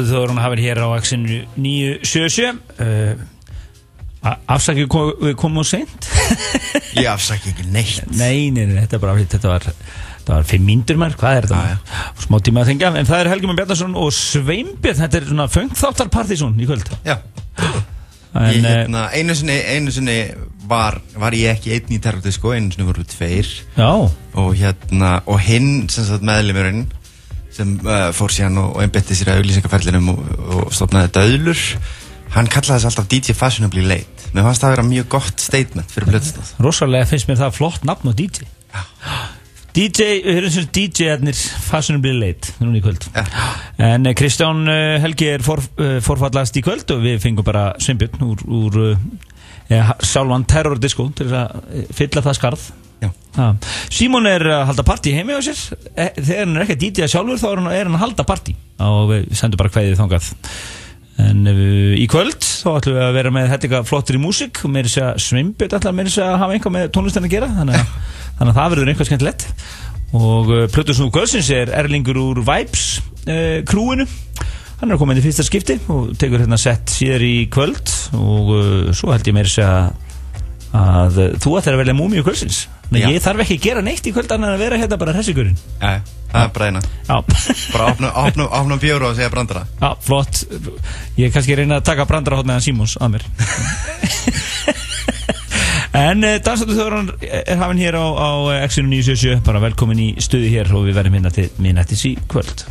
Dansuðu þjóðurinn hafið hér á X-inu 977 uh, Afsakið kom, við komum seint. Ég afsaki ekki neitt. Nei, nei, nei, þetta er bara þetta var, þetta var fimm mínútur mér, hvað er þetta? Já, Smá tíma að þengja, en það er Helgi Már Bjarnason og Sveinbjörn, þetta er svona fengþáttarpartísón í kvöld. Já, En, ég, eh, hérna, einu sinni, einu sinni var, var ég ekki einn í terrordisko, einu sinni voru tveir. Já, og hérna, og hinn sem sagt meðlimurinn sem uh, fór síðan og, og einbetti sér að auglýsingaferlinum og, og stopnaði döðlur. Hann kallaði þess alltaf DJ Fashionably Late. Mér fannst það að vera mjög gott statement fyrir blöðstáð rosalega finnst mér það flott nafn á DJ DJ, við höfum sem DJ-arnir fashionably late, núna í kvöld. Ja. En eh, Kristján eh, Helgi er for, eh, forfallast í kvöld og við fengum bara Sveinbjörn úr, úr eh, sjálfan terrordisco til að fylla það skarð Símon er að halda partí heimi á sér. Eh, þegar hann er ekki að DJ sjálfur þá er hann, er hann að halda partí. Og við sendum bara kveðið þangað. En uh, í kvöld þá ætlum við að vera með þetta flottir í músík. Og meira sér að Sveinbjörn ætlar meira sér að hafa einhvað með tónlistin að gera. Þannig að, þannig að það verður einhvað skemmtilegt. Og uh, Plutus nú Gölsins er erlingur úr Vibes uh, krúinu. Hann er að koma inn í fyrsta skipti og tekur hérna sett síðar í kvöld. Og uh, svo held ég meira sér að, að uh, þú ætlar að velja múmi úr Gölsins Nei, Já. ég þarf ekki að gera neitt í kvöld annað en að vera hérna bara hressigurinn. Já, það er bara eina. Bara opna, bjóru og segja brandara. Já, flott. Ég kannski reyna að taka brandarahótt meðan Simons að mér. En uh, Dansáttu þjóðran er hafinn hér á, á eh, X-inu 977 bara velkomin í stuði hér og við verðum hérna til minnættis í kvöld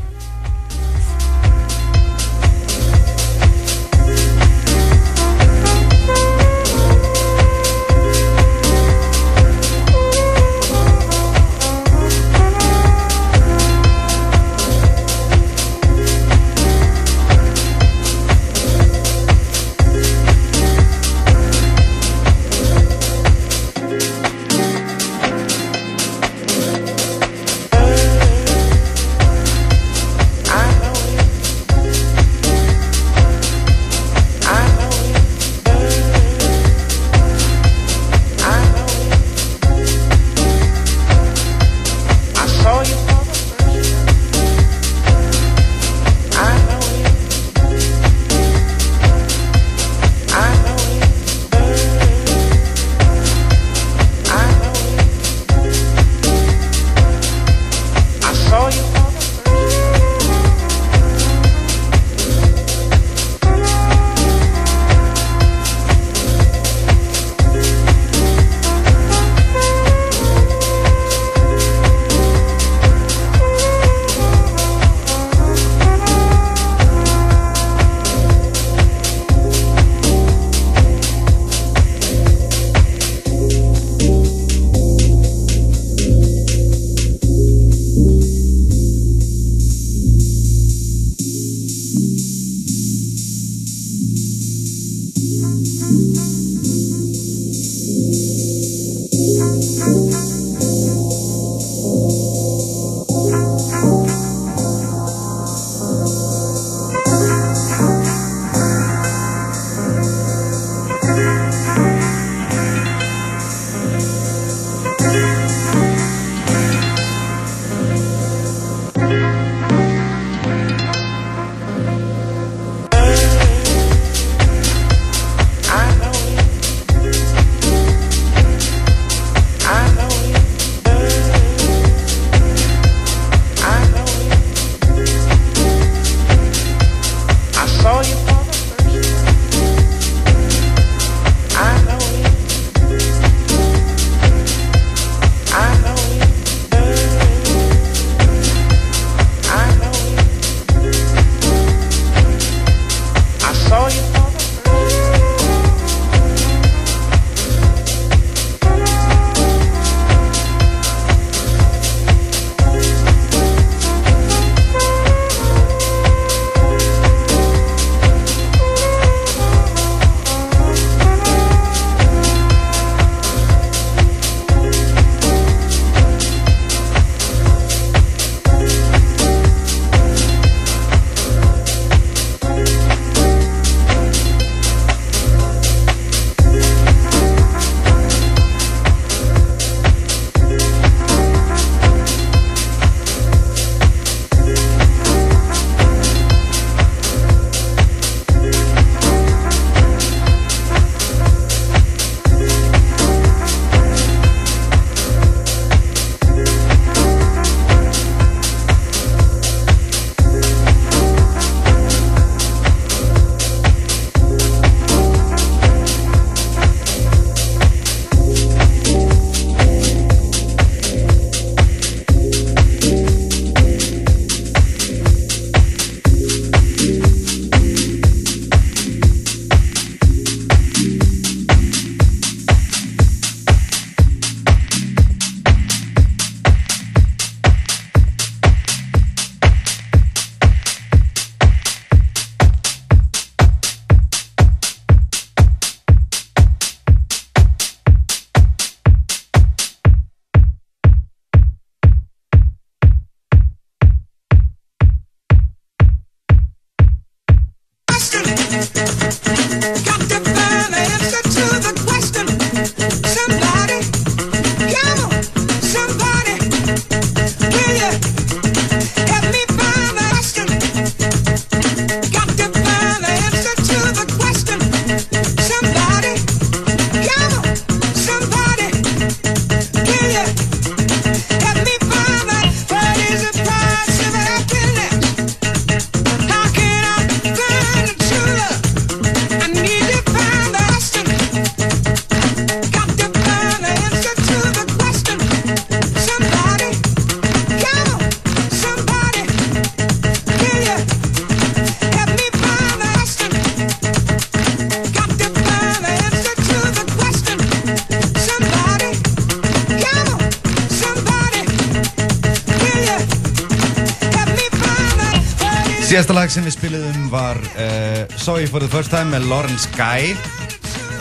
Síðasta lag sem við spiliðum var uh, Sorry for the first time með Lawrence Guy.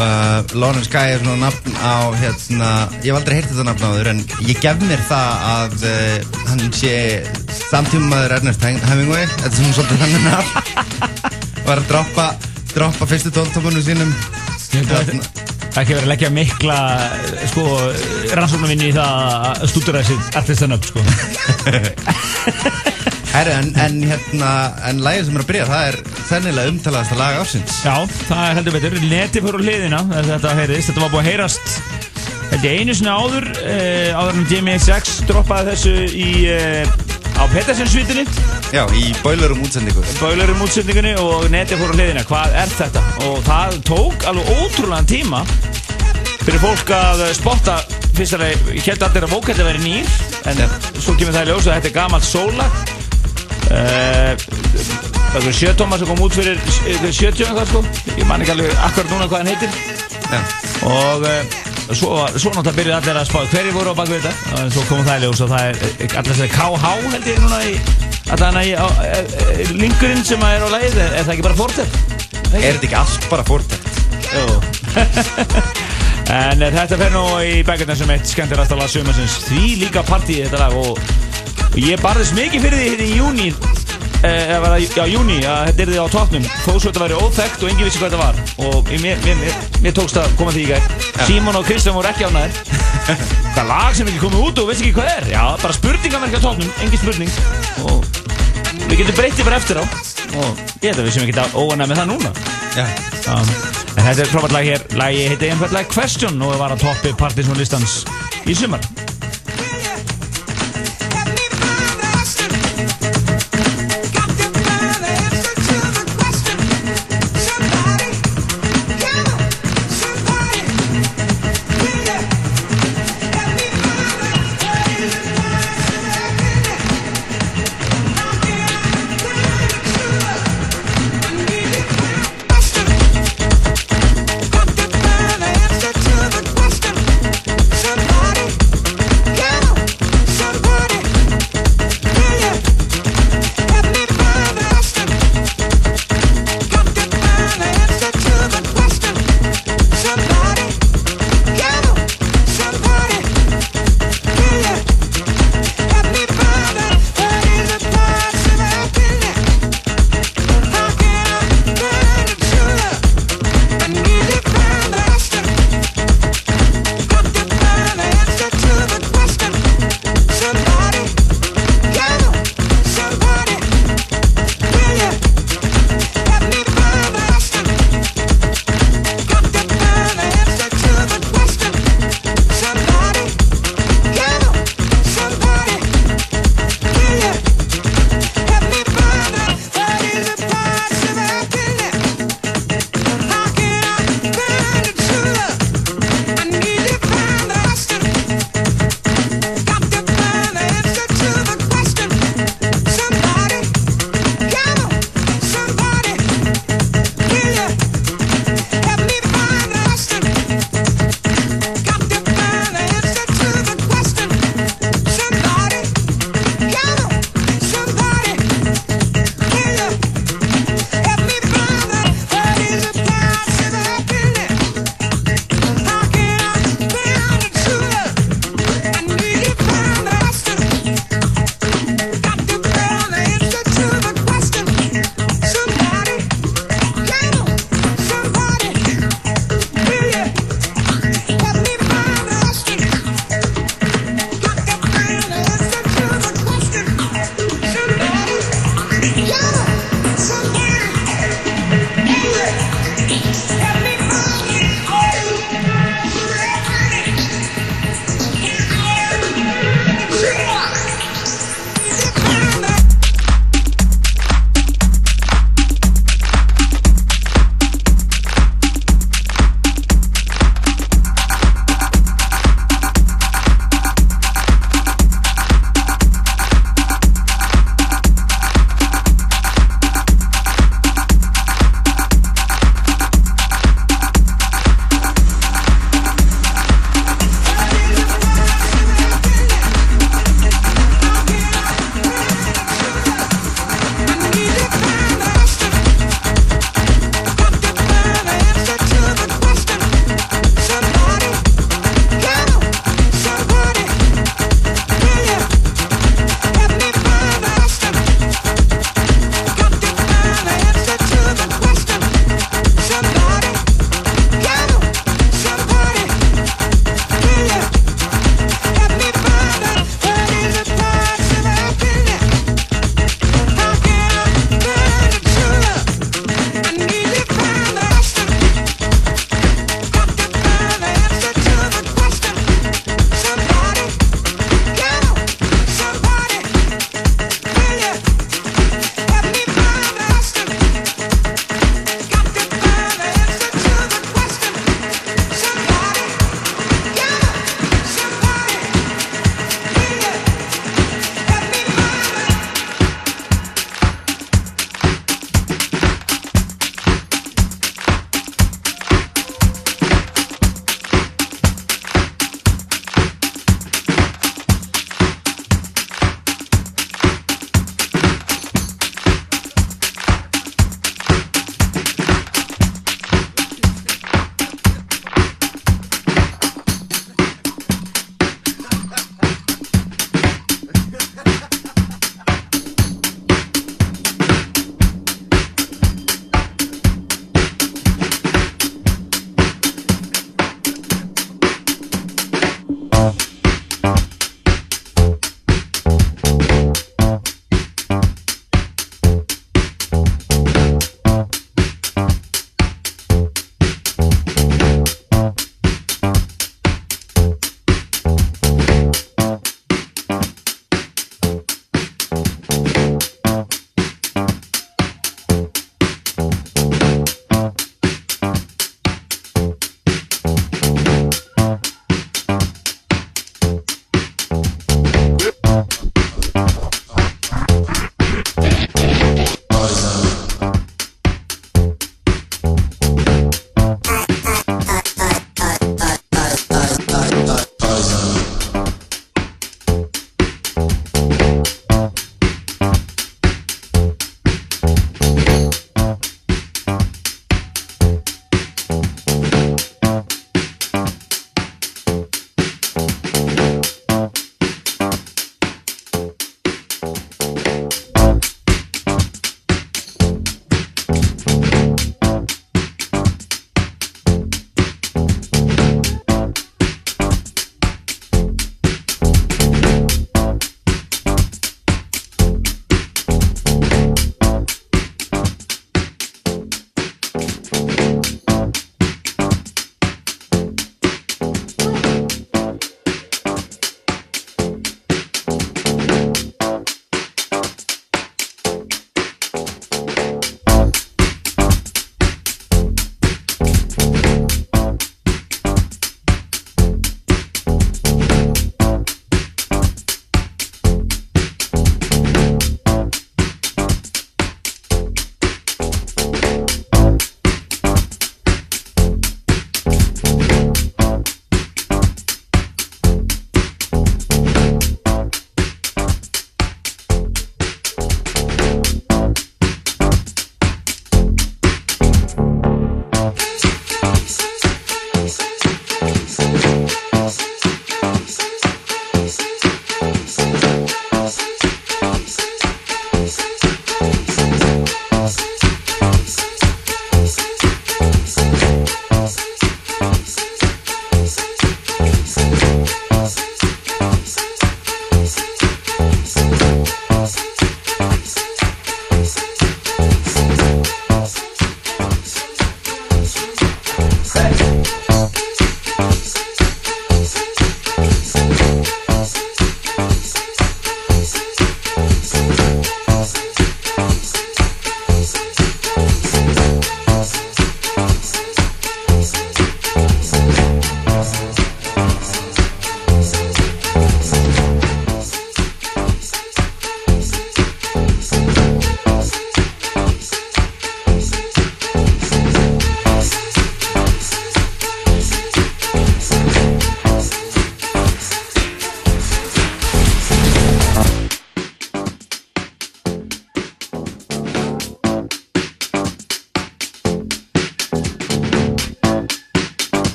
Uh, Lawrence Guy er svona nafn á hérna, ég hef aldrei heyrt þetta nafn á þur en ég gef mér það að uh, hann sé samtímaður Ernest Hemingway. Þetta er svona svolítið þannig nafn. Var að droppa, droppa fyrstu tóltókunum sínum. Það er ekki verið að leggja mikla sko, rannsóknarvinni í það að stúdura þessi artistan upp sko. Herri, en, en hérna, en lagið sem er að byrja, það er þennilega umtalaðasta lag ásins. Já, það er heldur betur. Neti fyrir hliðina, þetta heyrðist. Þetta var búið að heyrast, held ég einu sinni áður, eh, áður en Jimmy XX droppaði þessu í, eh, á Pettersson-svítinni. Já, í Boilerum útsendingu. Boilerum útsendingunni og neti fyrir hliðina. Hvað er þetta? Og það tók alveg ótrúlega tíma fyrir fólk að spotta fyrst að ég held allir að vókalli væri nýr en Já. svo kemur það í ljós að þetta er gamalt sólag það er sjötóma sem kom út fyrir sjötjum eitthvað sko ég man ekki alveg akkurat núna hvað hann heitir Já. og uh, svo, svo náttúrulega byrjuði allir að spá hverju voru á bakvið þetta og svo komum það í ljós og það er eh, allir þessi KH held ég núna í að það er á, er, er, lingurinn sem er á lagið er, er það ekki bara fortett? Er þetta ekki allt bara fórtækt? Jú En eh, þetta fer nú í bækjarnar sem eitt skemmtilegasta lag sumarsins Því líka partí þetta lag og ég barðist mikið fyrir því hérna í júni eða var það, já júni að þetta er því á tóknum þó svo þetta væri óþekkt og engin vissi hvað þetta var. Og mér, mér, mér, mér tókst að koma því í gær Símon og Kristján voru ekki ánæðir Það er lag sem ekki komið út og veist ekki hvað er? Já, bara spurningamerki á tóknum, engin spurning. Og við getum breytið bara eftir á. Og ég held að við sem ekki óanæð með það núna. Já. Um, en þetta er frábært lag hér. Lagi heiti einfallega Question og var að toppi Partisan listans í sumar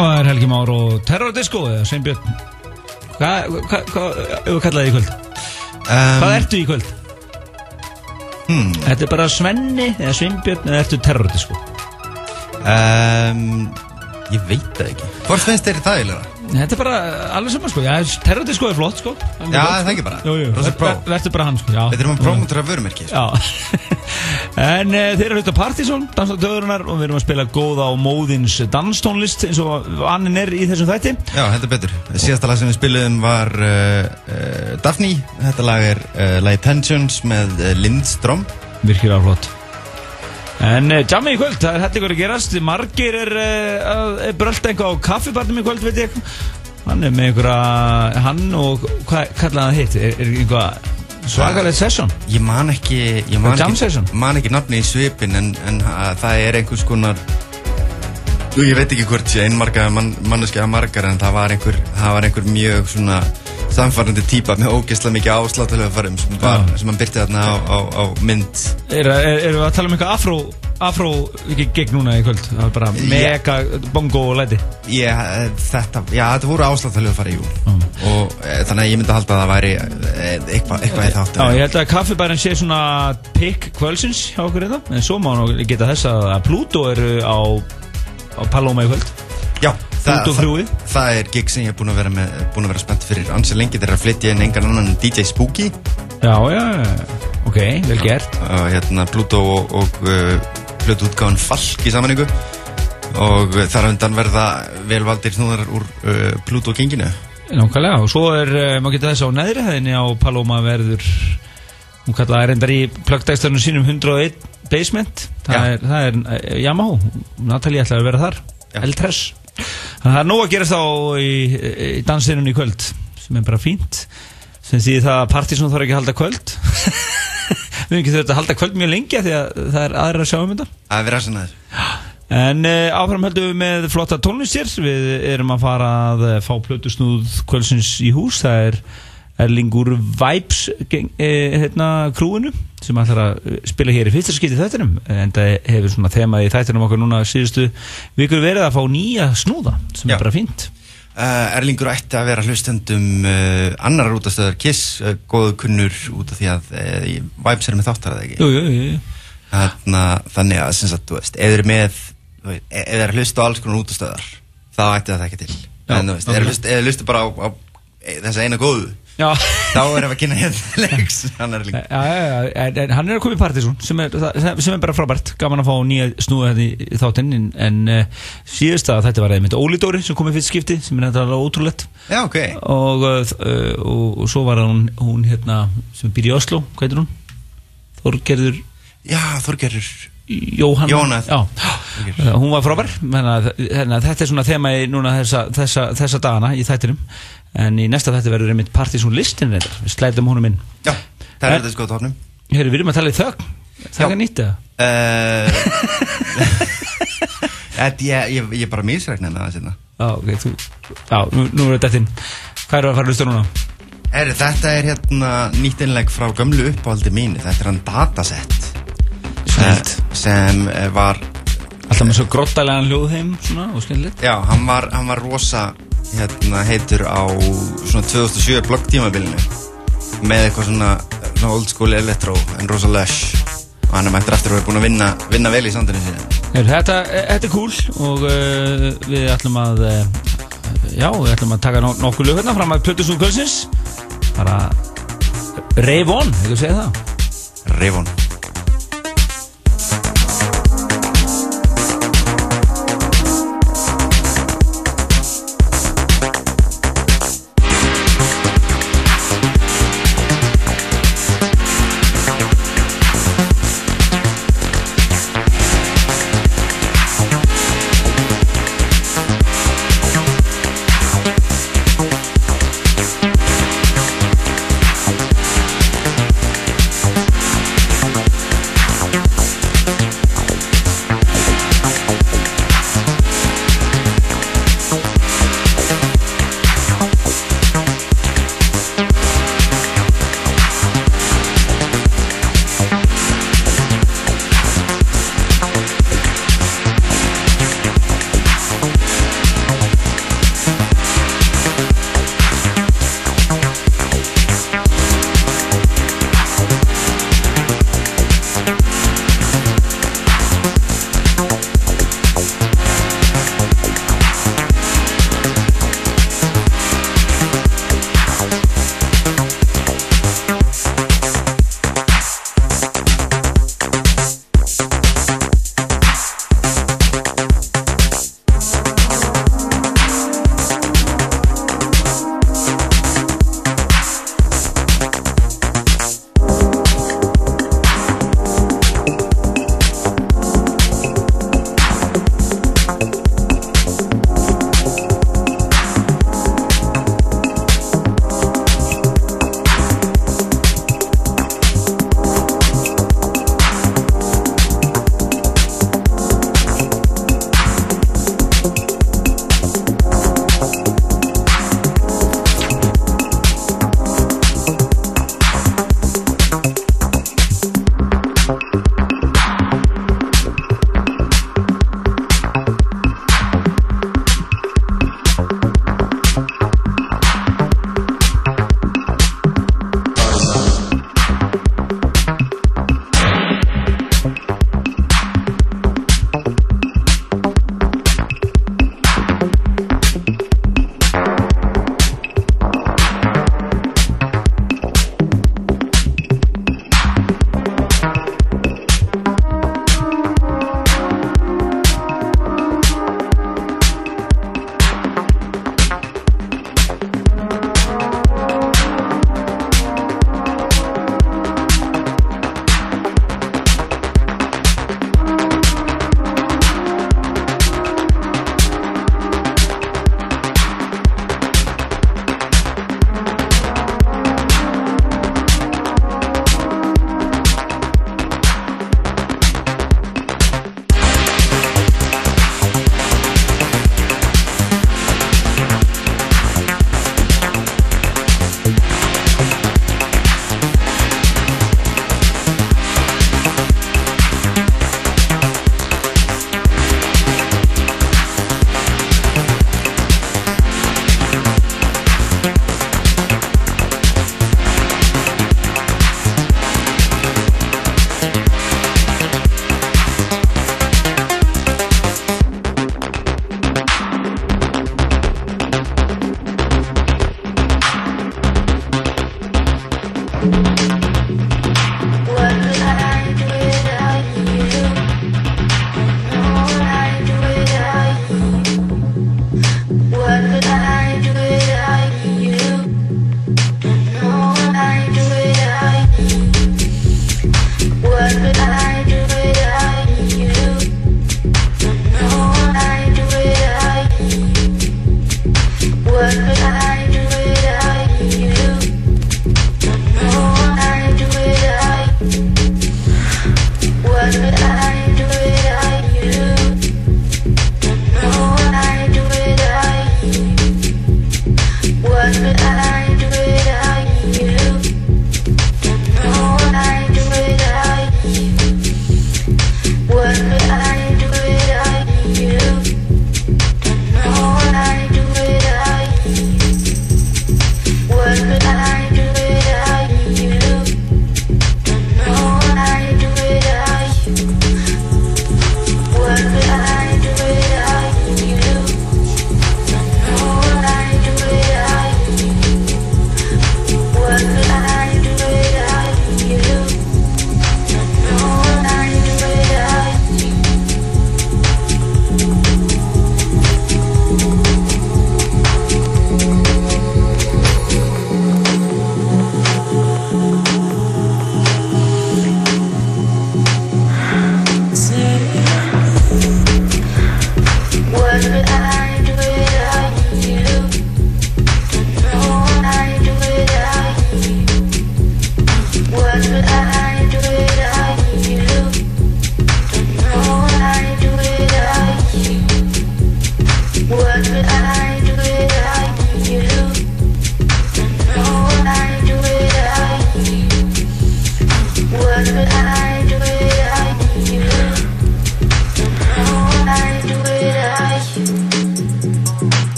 það er Helgi Már og Terror Disco eða Sveinbjörn Hvað, hvað, ef við kallaði í kvöld? um, Hvað ertu í kvöld? Hmm. Þetta er bara Svenni eða Sveinbjörn eða ertu Terror Disco? um, Ég veit það ekki Hvort finnst þér það eiginlega? Þetta er bara alveg saman sko, já, Terror Disco er flott sko er Já, það sko. ekki bara. Jú, jú, Rosa ver- pro. ver- vertu bara hann sko, já Við erum að prómotora vörumerki sko. Já En uh, þeir eru hluta Partizón, dansa döðurinnar og við erum að spila góða á móðins danstónlist eins og annin er í þessum þætti. Já, heldur betur. Síðasta lag sem við spiluðum var uh, uh, Daphne. Þetta lag er Lagi Pensions með Lindström. Virkilega flott. En jammi í kvöld, það er hætti að gerast. Margir er, er brölt eitthvað á kaffibarnum í kvöld, veit ég. Hann er með einhverja, hann og hvað kallaði það hitt? Er, er einhvað svakalegt session? Ég man ekki Ég man ekki, man ekki nafni í svipin En, en uh, það er einhvers konar Jú, ég veit ekki hvort sé einmarga man, manneskja margar En það var einhver, það var einhver mjög svona Samfarrandi típa með ógeðslega mikið ásláttulega farum sem, var, Já. sem hann byrti þarna á, á, á mynd. Er, er, erum við að tala um eitthvað afró, afró gegn núna í kvöld? Það er bara mega bongo og Ég, eh, þetta, já, þetta voru ásláttulega fari, jú. Og e, þannig að ég myndi að halda að það væri e, eitthvað, eitthvað í þáttu Já, ég held að kaffibærin sé svona pick kvöldsins hjá okkur þetta En svo má nú geta þess að Pluto eru á, á Paloma í kvöld Já, Út og frúið. það er gig sem ég er búin að vera, með, búin að vera spennt fyrir. Ansi lengi þegar að flytja inn engan annan en DJ Spooky. Já, já, ok, vel gert. Og hérna Pluto og, og uh, hlutu útgáðan Falk í samanningu og uh, þar undan verða velvaldir snúðar úr uh, Pluto genginu Nákvæmlega, og svo er, uh, má geta þess á neðri hæðinni á Paloma verður Hún kallaði reyndar í plöggdækstarinn sínum 101 Basement. Það Já. er, það er uh, Yamaha, Natalie ætlaði að vera þar. Já. L3 Þannig að það er nóg að gerast á í, í dansinunni í kvöld sem er bara fínt. Sem því það að partysón þarf ekki að halda kvöld. Við erum ekki þurft að halda kvöld mjög lengi því að það er aðra að sjá um þetta. Er að sinna þér En uh, áfram höldum við með flotta tónlistir Við erum að fara að uh, fá plötusnúð kvöldsins í hús. Það er Erlingur Vibes uh, hérna, krúinu sem ætlar að uh, spila hér í fyrsta skipti í þættinum en það hefur svona þemað í þættinum okkur núna síðustu vikur verið að fá nýja snúða sem Já. er bara fínt Uh, Erlingur ætti að vera hlustendum uh, annar útastöðar Kiss, uh, góðu kunnur út af því að Vibes er með þáttar eða ekki Jú, jú, jú, jú. Þarna, þannig að sem sagt, þú veist, eru með veit, eru að hlusta á alls konar útastöðar þá ætti það ekki til Já, en veist, að ef þið hlusta bara á, á e, þessa eina góðu þá er að kynna hérna leiks. Hann er líka en, en hann er að koma í partysón sem, sem er bara frábært. Gaman að fá nýja snúða þetta í, þáttinn en, en uh, síðust að þetta var einmitt Óli Dóri sem kom í fyrst skipti sem er þetta alveg ótrúlegt. Já, ok, og, uh, og, og svo var hún, hún hérna sem býr í Oslo, hvað heitir hún? Þorgerður já. Já, Uh, hún var frábær. Að þetta er svona þema í þessa, þessa, þessa dagana í þættinum en í næsta þætti verður einmitt partysón listin við slætum honum inn. Já, það er þetta sko tóknum Herri, við erum að tala í þögn. Það er nýtt eða? uh, ég, ég, ég er bara misrækna með það Já, ok, þú Já, nú, nú er þetta inn Hvað er að fara að hlusta núna? Herri, þetta er hérna nýtt innleg frá gömlu uppáhaldi mínu. Þetta er hann dataset. Snillt. eh, sem eh, var Alltaf með svo grottalega hljóðheim svona og skemmtilegt. Já, hann var, hann var rosa hérna, heitur á svona 2007 bloggtímabilinu með eitthvað svona, svona old school electro en rosa lush. Og hann er mættur aftur að vera búin að vinna, vinna vel í sandinu síðan þetta, þetta er cool og uh, við ætlum að uh, Já, við ætlum að taka no nokkuð lög hérna fram að Plötusnúð Kvölsins bara Rave on, hefur segið það? Rivon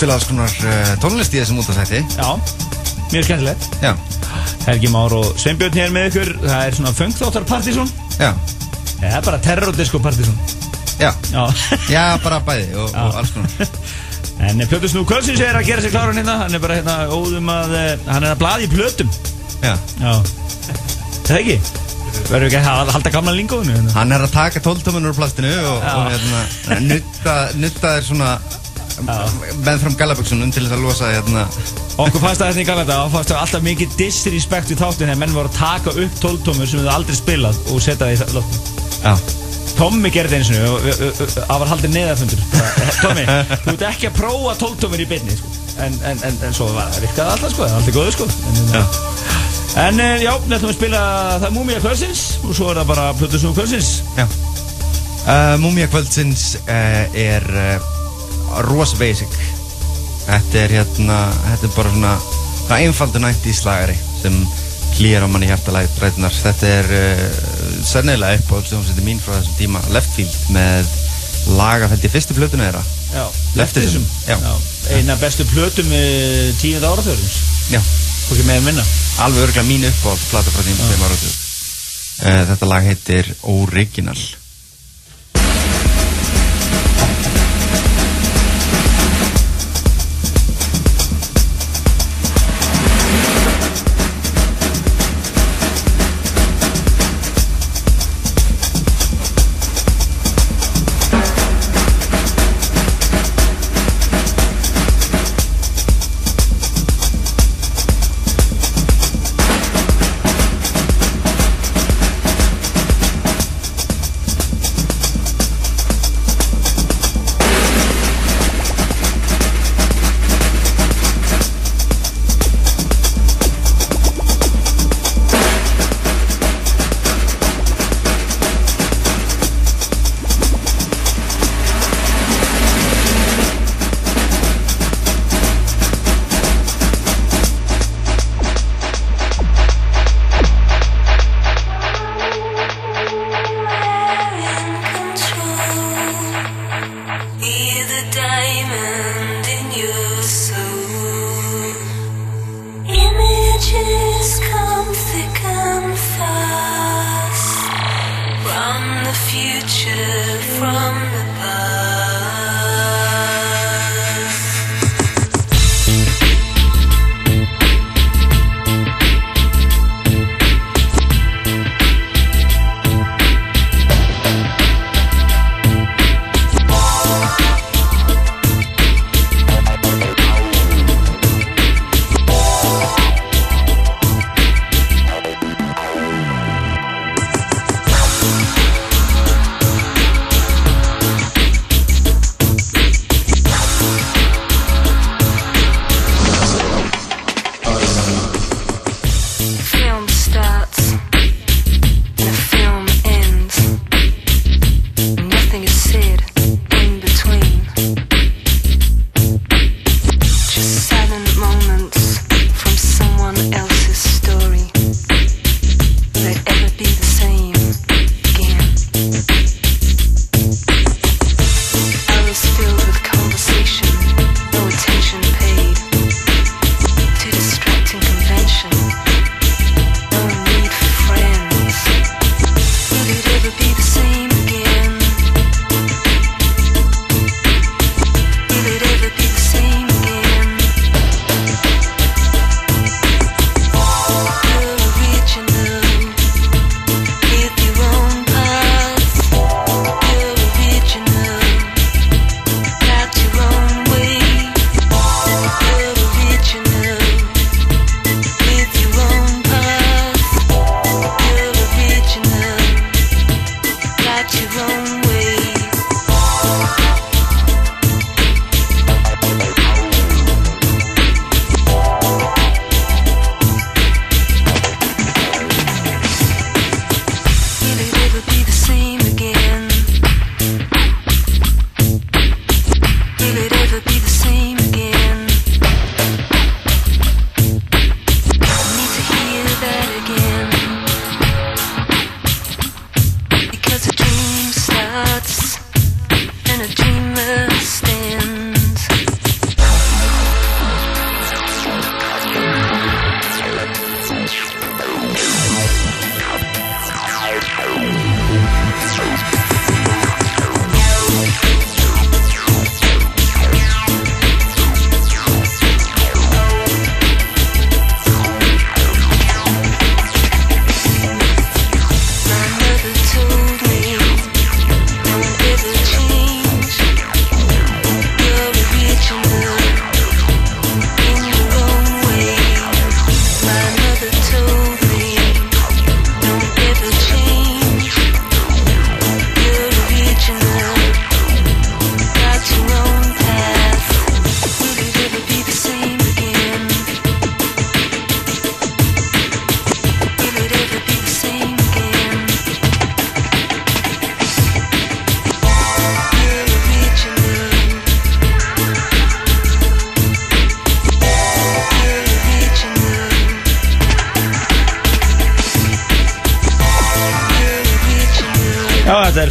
spila alls konar uh, tónlist í þessum útastætti Já, mjög skemmtilegt. Já, Helgi Már og Sveinbjörn hér með ykkur. Það er svona fengþáttar partysón. Já, Það er bara terrordisco partysón. Já. Já. Já, bara bæði og, og alls konar. En Plötus nú Kvölsins er að gera sér kláran hérna. Hann er bara hérna óðum að eh, Hann er að blaði í plötum. Já. Já. Það ekki? Verður ekki að halda gamla lingóðinu hérna? Hann er að taka tóltómanur úr plastinu og, og hérna, nutta, nutta þér svona með fram gallaböksunum til þess að losa hérna. Okkur fannst það þetta í Galanda og fannst það alltaf mikið disrespect við þáttin þegar menn voru að taka upp tóltómur sem við aldrei spilað og setja það í loftum Já, Tommi gerði eins og það var haldið neðafundur Tommi, þú ert ekki að prófa tóltómur í byrni sko. en, en, en, en svo var það virkaði alltaf sko, það er alltaf góðu sko. En, já, en eh, já, við ætlum að spila það Múmia Kvölsins og svo er það bara Plutusnú Kvölsins uh, Múmia kvöldsins uh, er uh, rosa basic. Þetta er hérna, þetta er bara svona það einfaldur nætt í slagari sem hlýjar á manni hjartalætnar Þetta er uh, sennilega upp á hljómsveitin mín frá þessum tíma Leftfield með lagafældi fyrstu plötuna þeirra. Já, Leftism, já. Eina bestu plötum uh, tíund áraþörðins Já, ekki með minna. Alveg örgulega mín þeim áratug uh, Þetta lag heitir Original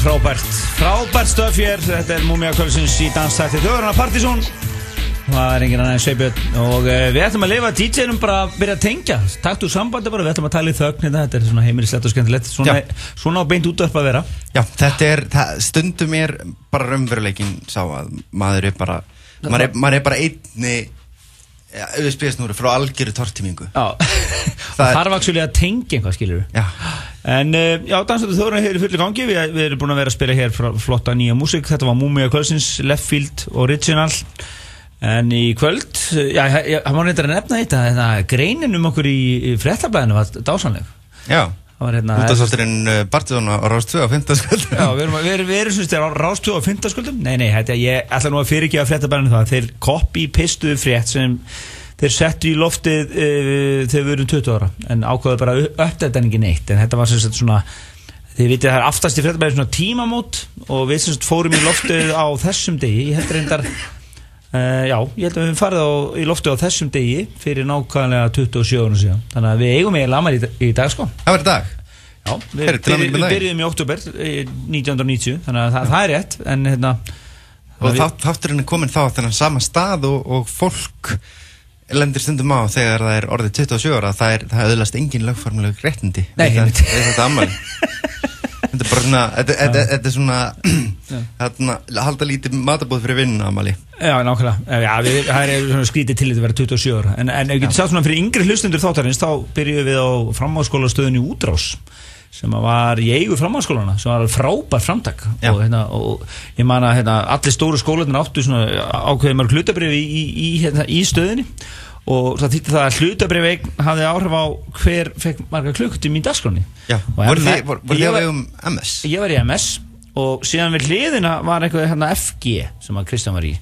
frábært Frábært stöf hér. Þetta er Múmia Kvölsins í danstætti Þjóðurna Partizón. Það er engin annan Sveibjörn Og uh, við ætlum að lifa DJ-num bara að byrja að tengja. Takt úr sambandi bara, við ætlum að tala í þögn hérna, Þetta er svona heimilislegt og skemmtilegt. Svona, svona beint út upp að vera. Já, þetta er, það, stundum er bara raunveruleikin sá að maður er bara, maður er, maður er bara einni, auðvitsbyggasnúri frá algjöru tortímingu. Já. Það þarf að tengja einhvað skilur Já, En uh, já, dansættu þjóðurna hér í fulli gangi við, við erum búin að vera að spila hér flotta nýja músík Þetta var Múmia Kvölsins, Left Field Original En í kvöld, eh, já, það má reyndar að nefna þetta þetta Greinin um okkur í, í fréttablaðinu var dásanleg já. Var hérna Útastátturinn uh, Bartón á Rás 2 á 15 skuld. Já, við erum, við erum, við erum svona stjórn á rástu á fymtaskuldum Nei, nei, þetta, ég ætla nú að fyrirgefa fréttabæðinu það Þeir copy pistuðu frétt sem þeir settu í loftið uh, þegar við erum 20 ára En ákvaðu bara að uppdæta ekki neitt En þetta var sem sagt svona Þið vitið það er aftast í fréttabæðinu svona tímamót Og við sem sagt fórum í loftið á þessum degi Ég held reyndar uh, Já, ég held að við höfum farið á, í loftið á þessum degi Fyrir nákvæmlega 27 ára síðan Þannig að við eigum eiginlega amar í, í dag sko var í dag. Já, við, byrjuðum, með við daginn. byrjuðum í oktober eh, 1990 þannig að það, það er rétt en hérna Og við- þá, þátturinn er komin þá á þennan sama stað og, og fólk lendir stundum á þegar það er orðið 27 ára það er, það auðlast engin lögformuleg réttindi. Nei, við þetta, við þetta ammali Þetta er bara svona Þetta, er svona þarna, halda lítið matabóð fyrir vinnu ammali Já, nákvæmlega, já, við, það er svona skrítið til þetta að vera 27 ára. En, en ef við getum sagt svona fyrir yngri hlustundur þáttarins þá byrjuðum við á framháskólastöðun í Útrás sem var í eigu framháskólana sem var frábær framtak. Og, hérna, og ég man að hérna, allir stóru skólanir áttu ákveðið mörg hlutabrif í, í, í, hérna, í stöðinni. Og það þýtti það að hlutabrif hafði áhrif á hver fekk marga klukkutum í Og voru þið á var- vegum MS? ég var í MS og síðan við hliðina var eitthvað hérna FG sem að Kristján var í.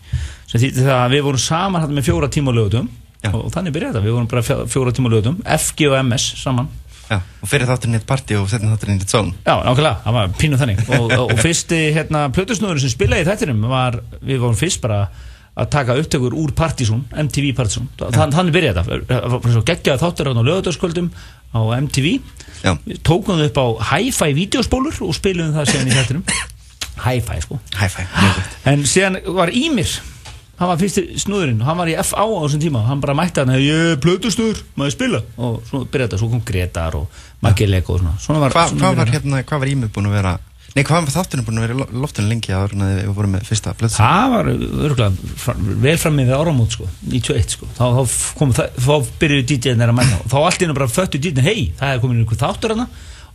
Sem þýtti það að við vorum saman hérna með fjóra tíma lögutum Já. og þannig byrjaði þetta, við vorum bara fjó- fjóra tíma lögutum FG og MS saman Já, og fyrir þátturinn í eitt partí og setjum þátturinn í eitt zón Já, nákvæmlega, það var pínu þannig. Og, og, og fyrsti hérna plötusnúður sem spilaði í þættinum var, við vorum fyrst bara að taka upptökur úr Partizón, MTV Partizón Þann, þannig byrjaði þetta, það var svo geggjaði þáttur á lögutaskvöldum á MTV Já. Við tókum þau upp á hi-fi vídeospólur og spilum það síðan í þættinum. Hi-fi sko. High five, mjög gott. En síðan var Ímir Hann var fyrsti snúðurinn og hann var í FA á þessum tíma. Hann bara mætti hann, ég er plötusnúður, maður spila? Og svo byrjaði þetta, svo kom Gretar og Maggi Lego og svona, svona var, Hva, svona Hvað var hérna, hvað var ímið búin að vera Nei, hvað var þátturinn búin að vera í lo- loftinu lengi að við vorum með fyrsta blöðs Það var örgulega vel fram með áramót sko, 91 sko. Þá, þá, kom, það, þá byrjuðu DJ-in þeirra að mæta. Og þá allt í hennu bara föttu DJ-in, hei, það er komin einhver þáttur hana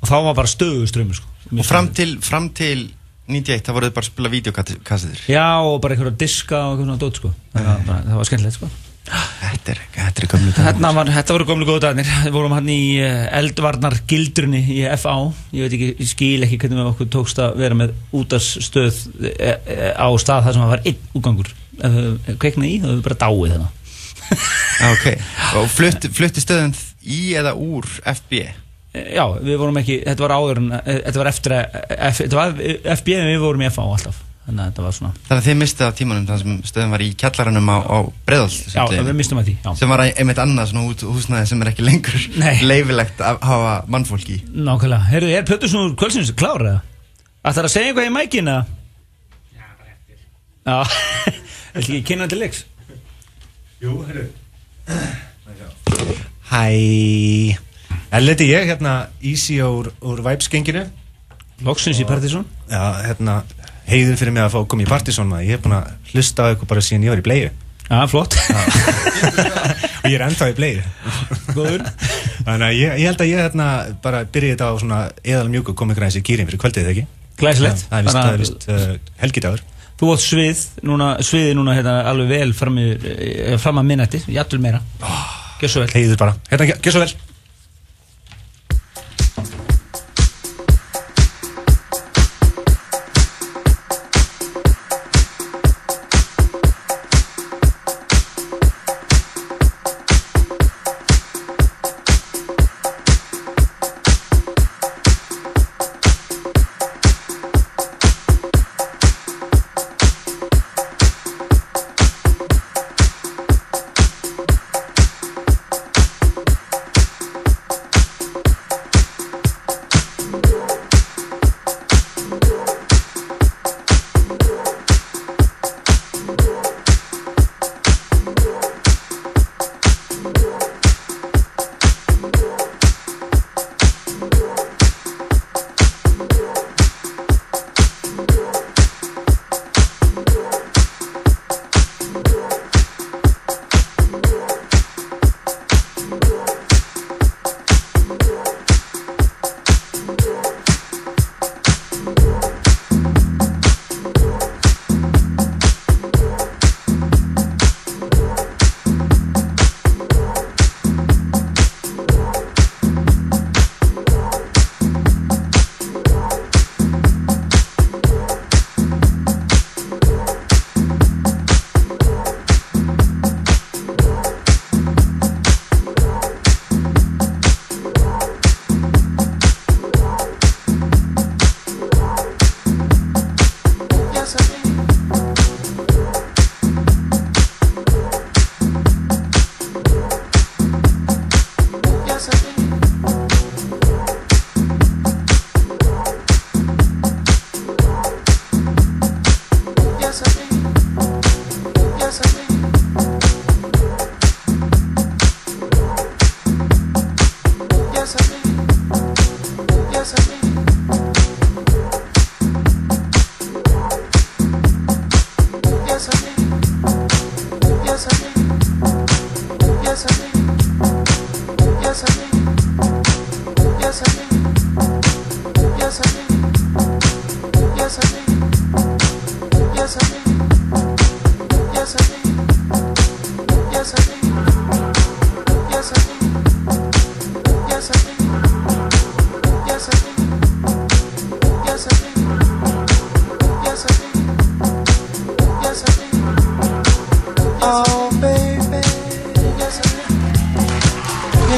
Og þá var bara stöðu strömmur sko. Og fram til, fram til 91, það voruð bara að spila videokassitur Já, og bara einhverja diska og svona dót sko. Það, var bara, það var skemmtilegt sko. Þetta er, þetta er gömlu dag Hérna var, þetta voru gömlu góðu dagarnir. Við vorum hann í uh, eldvarnar gildrunni í FA Ég veit ekki, ég skil ekki hvernig við okkur tókst að vera með útarstöð e, e, á stað þar sem það var einn útgangur. Ef við kveiknaði í, þá hefur bara dáið þarna. Ah, Ok, og flutti, flutti stöðun í eða úr FB Já, við vorum ekki, þetta var áður en, e, Þetta var eftir að, þetta var FB en við vorum í FA alltaf Þannig að þetta var svona Þannig að þið mistið á tímanum þar sem stöðun var í kjallaranum á, á Breiðal Já, við mistum að því já. sem var einmitt annað svona út, húsnæði sem er ekki lengur Nei. leifilegt að hafa mannfólk í Nákvæmlega, heyrðu, er Plötusnúr kvöldsins klár eða? Það er að segja eitthvað í mækin eða? Já, bara eftir Já, ætli ekki kynna til leiks Jú, herru Hæ Elliti ég hérna Easy úr, úr Vibes-genginu? Loksins í Partíson Já, hérna Heiður fyrir mig að fá að koma í maður. Ég er búin að hlusta á eitthvað bara síðan ég var í bleiðu Já, flott. Og ég er ennþá í bleiðu Góður. Þannig að ég, ég held að ég hérna bara byrja þetta á svona eðal mjúku komið græns í kýrin fyrir kvöldið, ekki? Glæsilegt. Það er vist, uh, helgidagur. Þú átt svið núna, Sviði núna hérna, alveg vel fram, eh, að minnætti Jættul meira. Gjör svo vel. Heiður bara. Hérna, gjör svo vel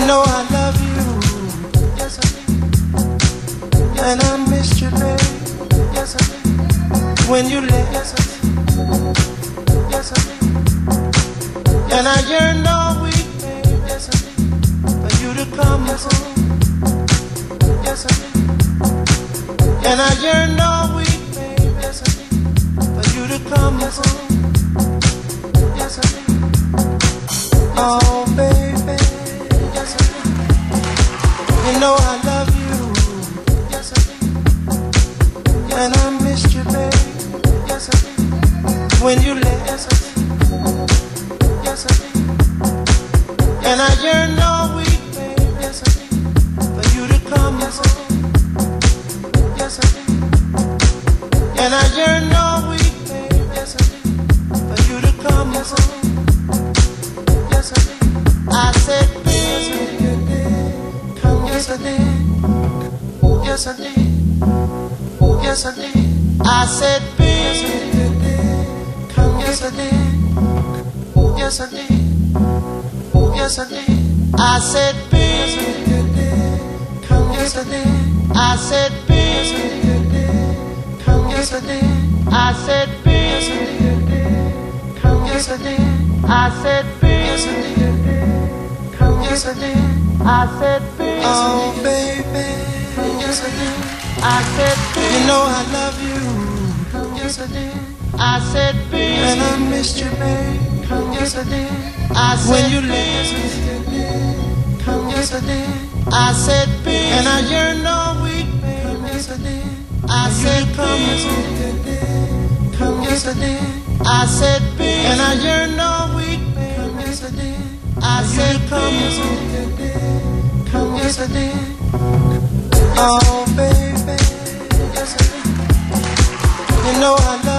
know I love you. Yes, I. And I missed you. Yes, I. When you left. Yes, I. Yes, I. And I yearned all week. Yes, I. For you to come yes. Yes, I. And I yearned all week. Yes, I. For you to come yes. Yes, I. Oh, baby. You know I love you. Yes, I do. And I you. Yes, I do. When you left. Yes, I do. Yes, I do. And I yearn all week. Yes, I do. For you to come. Yes, I do. Yes, I do. And I yearn yes I did. Yes I did. I said baby. Oh yes I did. Oh yes I did. Oh yes I did. I said baby. Come yes I did. I said baby. Come yes I did. I said baby. Come yes I did. I said baby. Come yes I did. I said baby. Oh baby. Yes, I did. I said, You know I love you. Yes, I did. I said, babe. And I missed you, babe. Yes, I did. I said, when you left. Yes, I did. I said, babe. And I yearned all week, babe. Yes, I did. I said, come. Yes, I did. I said, babe. And I yearned all week, babe. Yes, I did. I said, come. Yes, I did. Oh, baby, you know I love you.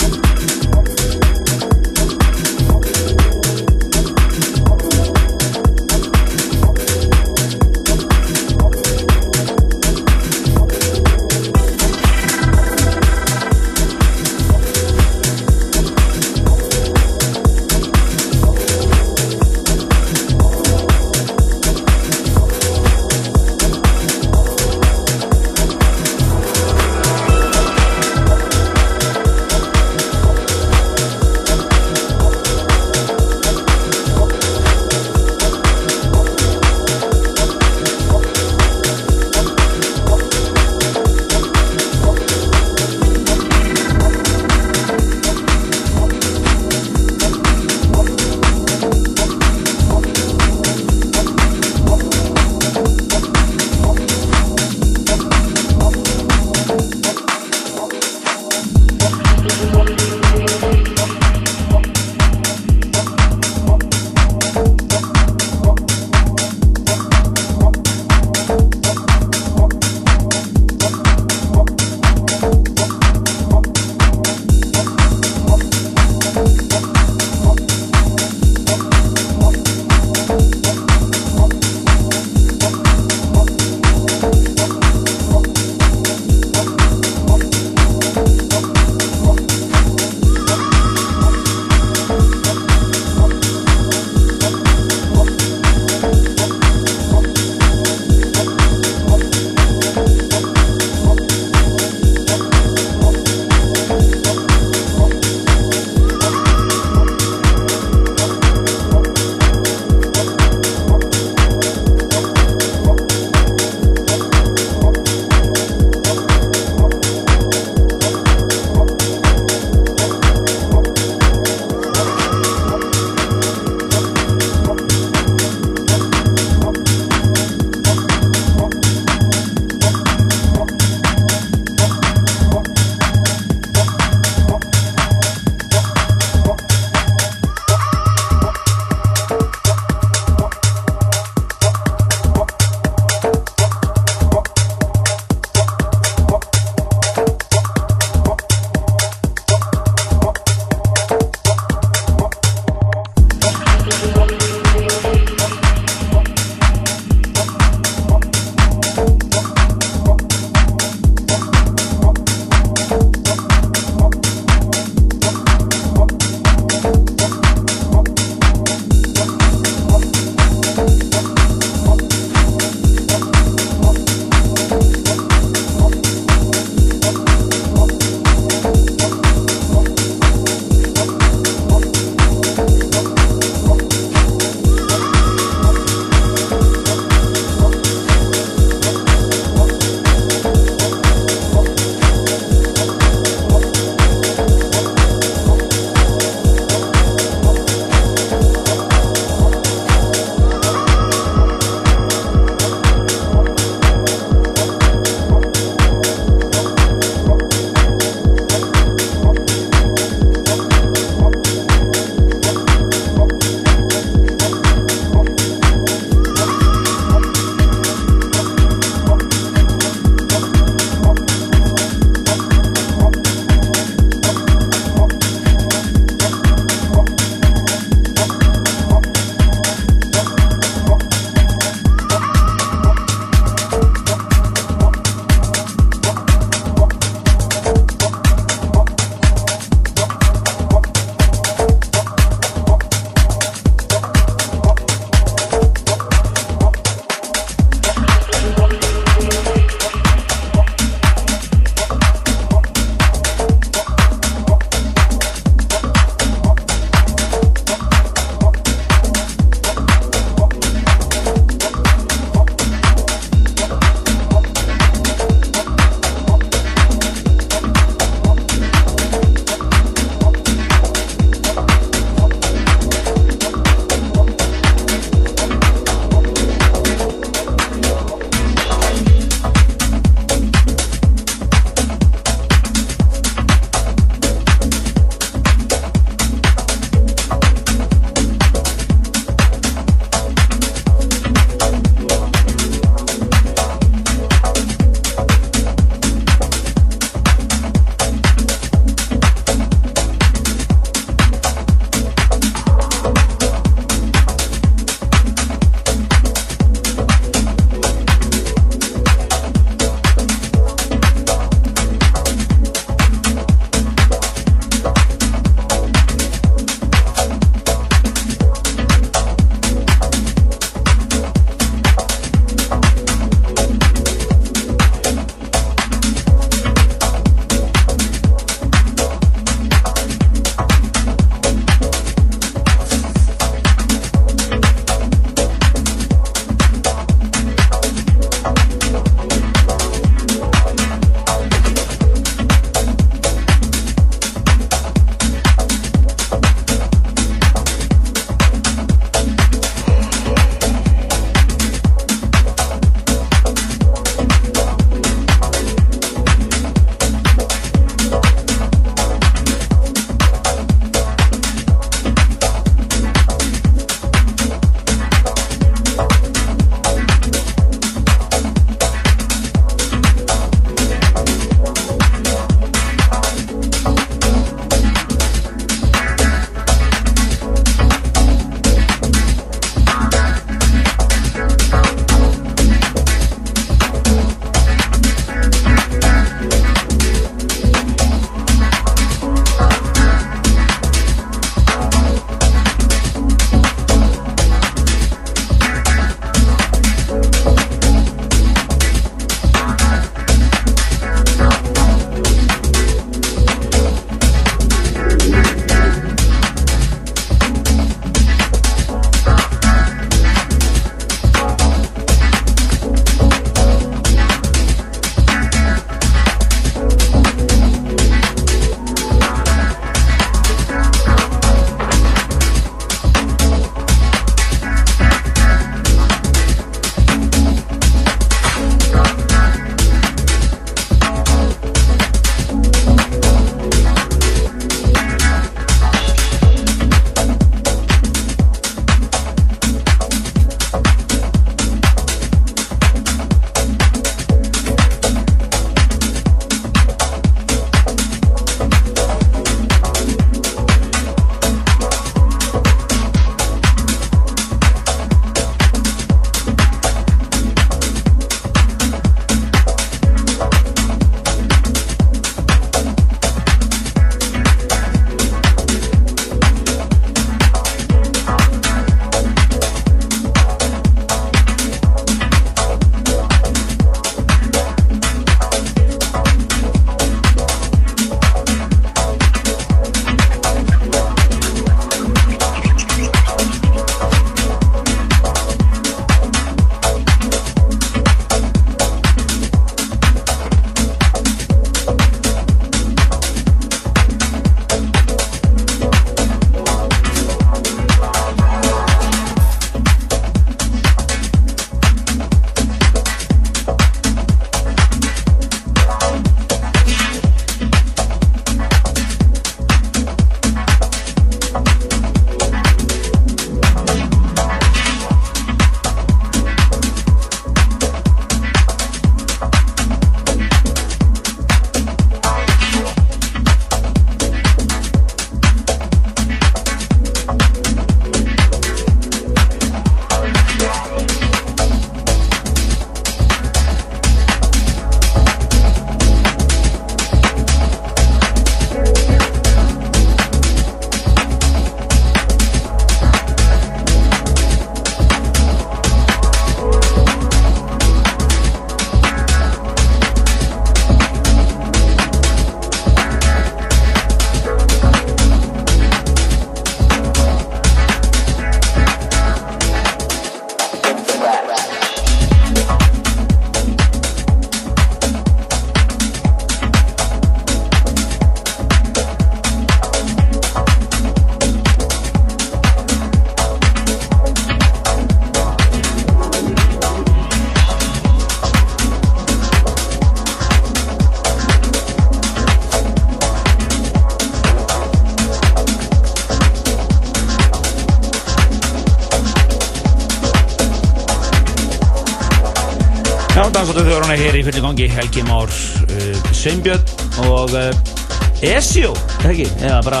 Gangi Helgi Már, uh, Sveinbjörn og uh, Esjó, er það ekki? Eða bara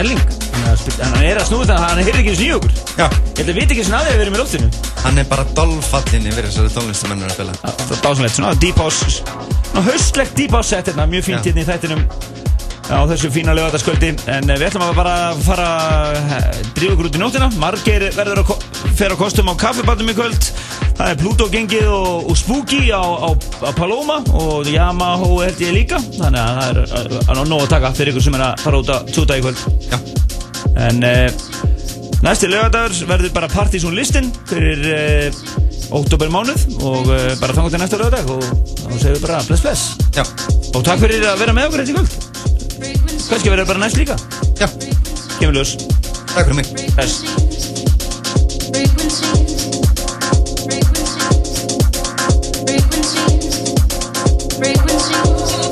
Erling. Hann er að Hann er snúða það, hann heyrði ekki Já, Ég held að viti ekki svona að þið verið með loftinu. Hann er bara dolfallin yfir þessari tónlistamennur að spila. Það er dásanlegt, svona deep house Svona haustlegt deep house set hérna, mjög fínt hérna í þættinum á þessu fína lögataskvöldi en eh, við ætlum að bara fara drífa okkur út í nóttina. Margir verður að á kostum á kaffibandum í kvöld. Það er Pluto gengið og, og Spooky á, á Paloma og Yamaha held ég líka. Þannig að það er að, nóg að taka fyrir ykkur sem er að fara út að tjúta í kvöld. Já, En uh, næsti lögadagur verður bara partysón listin fyrir uh, oktober mánuð og uh, bara þangur til næsta lögadag og þá segum við bara bless bless. Já, og takk fyrir að vera með okkur þetta í kvöld. Kannski verður bara næst líka. Já, kemur ljós. Takk fyrir mig. Bless Frequencies